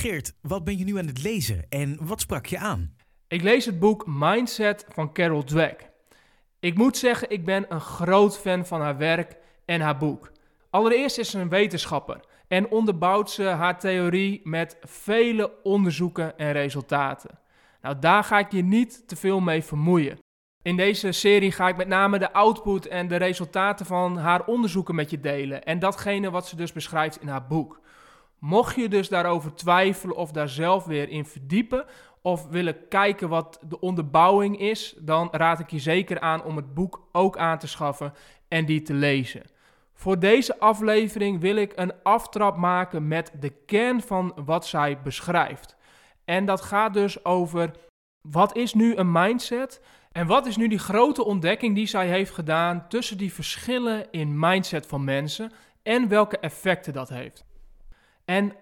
Geert, wat ben je nu aan het lezen en wat sprak je aan? Ik lees het boek Mindset van Carol Dweck. Ik moet zeggen, ik ben een groot fan van haar werk en haar boek. Allereerst is ze een wetenschapper en onderbouwt ze haar theorie met vele onderzoeken en resultaten. Nou, daar ga ik je niet te veel mee vermoeien. In deze serie ga ik met name de output en de resultaten van haar onderzoeken met je delen en datgene wat ze dus beschrijft in haar boek. Mocht je dus daarover twijfelen of daar zelf weer in verdiepen of willen kijken wat de onderbouwing is, dan raad ik je zeker aan om het boek ook aan te schaffen en die te lezen. Voor deze aflevering wil ik een aftrap maken met de kern van wat zij beschrijft. En dat gaat dus over wat is nu een mindset en wat is nu die grote ontdekking die zij heeft gedaan tussen die verschillen in mindset van mensen en welke effecten dat heeft. En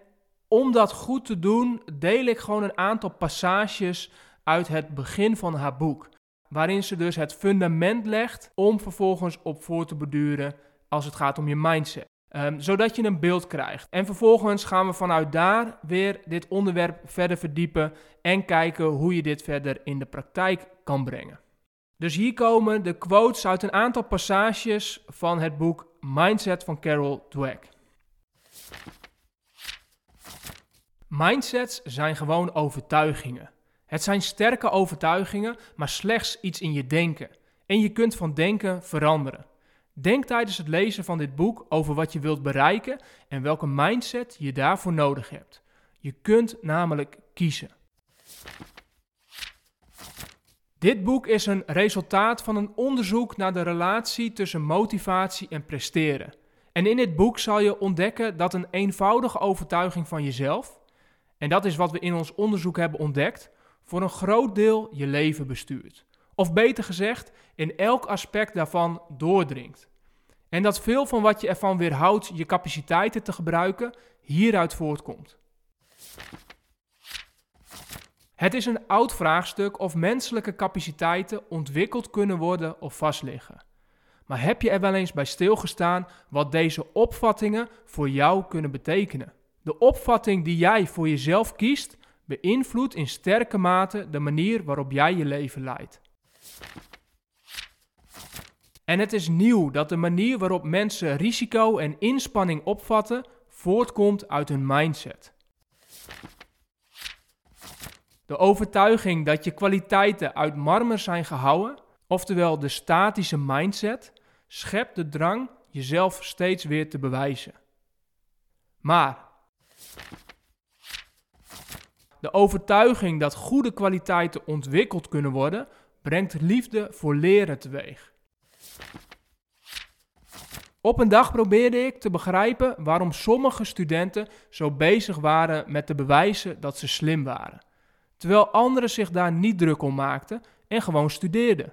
om dat goed te doen, deel ik gewoon een aantal passages uit het begin van haar boek. Waarin ze dus het fundament legt om vervolgens op voor te beduren als het gaat om je mindset. Um, zodat je een beeld krijgt. En vervolgens gaan we vanuit daar weer dit onderwerp verder verdiepen en kijken hoe je dit verder in de praktijk kan brengen. Dus hier komen de quotes uit een aantal passages van het boek Mindset van Carol Dweck. Mindsets zijn gewoon overtuigingen. Het zijn sterke overtuigingen, maar slechts iets in je denken. En je kunt van denken veranderen. Denk tijdens het lezen van dit boek over wat je wilt bereiken en welke mindset je daarvoor nodig hebt. Je kunt namelijk kiezen. Dit boek is een resultaat van een onderzoek naar de relatie tussen motivatie en presteren. En in dit boek zal je ontdekken dat een eenvoudige overtuiging van jezelf, en dat is wat we in ons onderzoek hebben ontdekt, voor een groot deel je leven bestuurt. Of beter gezegd, in elk aspect daarvan doordringt. En dat veel van wat je ervan weerhoudt je capaciteiten te gebruiken, hieruit voortkomt. Het is een oud vraagstuk of menselijke capaciteiten ontwikkeld kunnen worden of vastliggen. Maar heb je er wel eens bij stilgestaan wat deze opvattingen voor jou kunnen betekenen? De opvatting die jij voor jezelf kiest, beïnvloedt in sterke mate de manier waarop jij je leven leidt. En het is nieuw dat de manier waarop mensen risico en inspanning opvatten voortkomt uit hun mindset. De overtuiging dat je kwaliteiten uit marmer zijn gehouden, oftewel de statische mindset, schept de drang jezelf steeds weer te bewijzen. Maar de overtuiging dat goede kwaliteiten ontwikkeld kunnen worden, brengt liefde voor leren teweeg. Op een dag probeerde ik te begrijpen waarom sommige studenten zo bezig waren met te bewijzen dat ze slim waren, terwijl anderen zich daar niet druk om maakten en gewoon studeerden.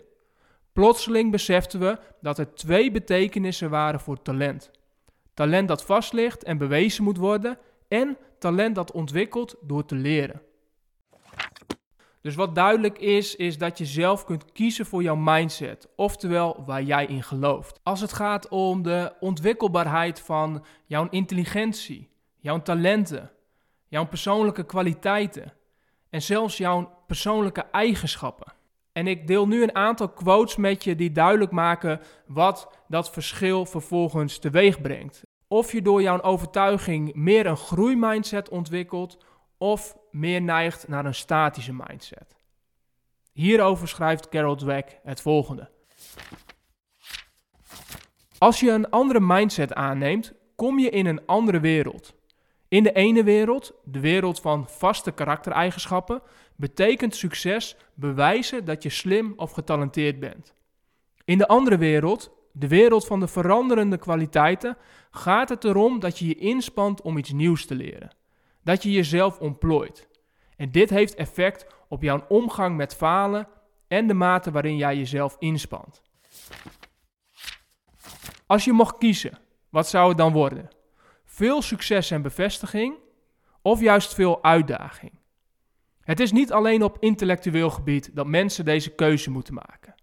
Plotseling beseften we dat er twee betekenissen waren voor talent: talent dat vast ligt en bewezen moet worden, en talent dat ontwikkelt door te leren. Dus wat duidelijk is, is dat je zelf kunt kiezen voor jouw mindset, oftewel waar jij in gelooft. Als het gaat om de ontwikkelbaarheid van jouw intelligentie, jouw talenten, jouw persoonlijke kwaliteiten en zelfs jouw persoonlijke eigenschappen. En ik deel nu een aantal quotes met je die duidelijk maken wat dat verschil vervolgens teweeg brengt. Of je door jouw overtuiging meer een groeimindset ontwikkelt of meer neigt naar een statische mindset. Hierover schrijft Carol Dweck het volgende. Als je een andere mindset aanneemt, kom je in een andere wereld. In de ene wereld, de wereld van vaste karaktereigenschappen, betekent succes bewijzen dat je slim of getalenteerd bent. In de andere wereld, de wereld van de veranderende kwaliteiten, gaat het erom dat je je inspant om iets nieuws te leren dat je jezelf ontplooit. En dit heeft effect op jouw omgang met falen en de mate waarin jij jezelf inspant. Als je mocht kiezen, wat zou het dan worden? Veel succes en bevestiging of juist veel uitdaging? Het is niet alleen op intellectueel gebied dat mensen deze keuze moeten maken.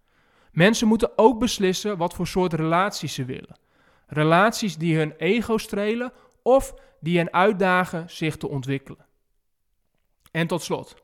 Mensen moeten ook beslissen wat voor soort relaties ze willen. Relaties die hun ego strelen of die hen uitdagen zich te ontwikkelen. En tot slot.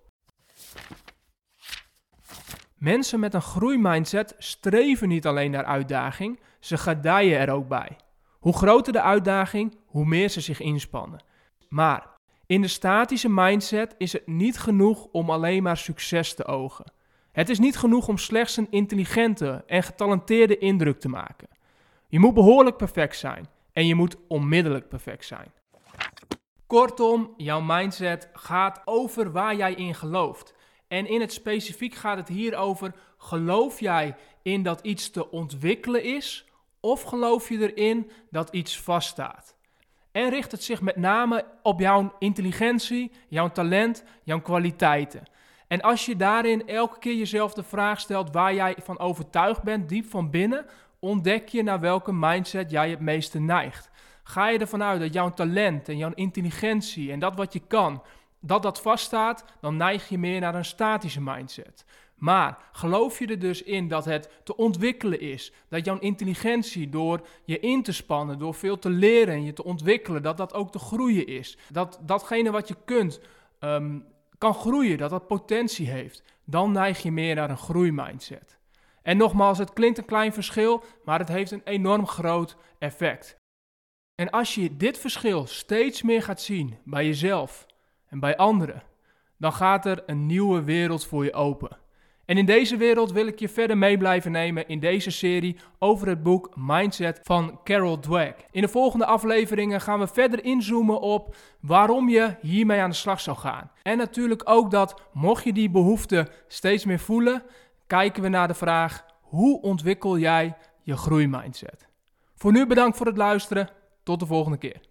Mensen met een groeimindset streven niet alleen naar uitdaging, ze gedijen er ook bij. Hoe groter de uitdaging, hoe meer ze zich inspannen. Maar in de statische mindset is het niet genoeg om alleen maar succes te ogen. Het is niet genoeg om slechts een intelligente en getalenteerde indruk te maken. Je moet behoorlijk perfect zijn en je moet onmiddellijk perfect zijn. Kortom, jouw mindset gaat over waar jij in gelooft. En in het specifiek gaat het hier over: geloof jij in dat iets te ontwikkelen is, of geloof je erin dat iets vaststaat? En richt het zich met name op jouw intelligentie, jouw talent, jouw kwaliteiten. En als je daarin elke keer jezelf de vraag stelt waar jij van overtuigd bent, diep van binnen, ontdek je naar welke mindset jij het meeste neigt. Ga je ervan uit dat jouw talent en jouw intelligentie en dat wat je kan, dat dat vaststaat, dan neig je meer naar een statische mindset. Maar geloof je er dus in dat het te ontwikkelen is, dat jouw intelligentie door je in te spannen, door veel te leren en je te ontwikkelen, dat dat ook te groeien is. Dat datgene wat je kunt um, kan groeien, dat dat potentie heeft, dan neig je meer naar een groeimindset. En nogmaals, het klinkt een klein verschil, maar het heeft een enorm groot effect. En als je dit verschil steeds meer gaat zien bij jezelf en bij anderen, dan gaat er een nieuwe wereld voor je open. En in deze wereld wil ik je verder mee blijven nemen in deze serie over het boek Mindset van Carol Dweck. In de volgende afleveringen gaan we verder inzoomen op waarom je hiermee aan de slag zou gaan. En natuurlijk ook dat, mocht je die behoefte steeds meer voelen, kijken we naar de vraag: hoe ontwikkel jij je groeimindset? Voor nu bedankt voor het luisteren. Tot de volgende keer.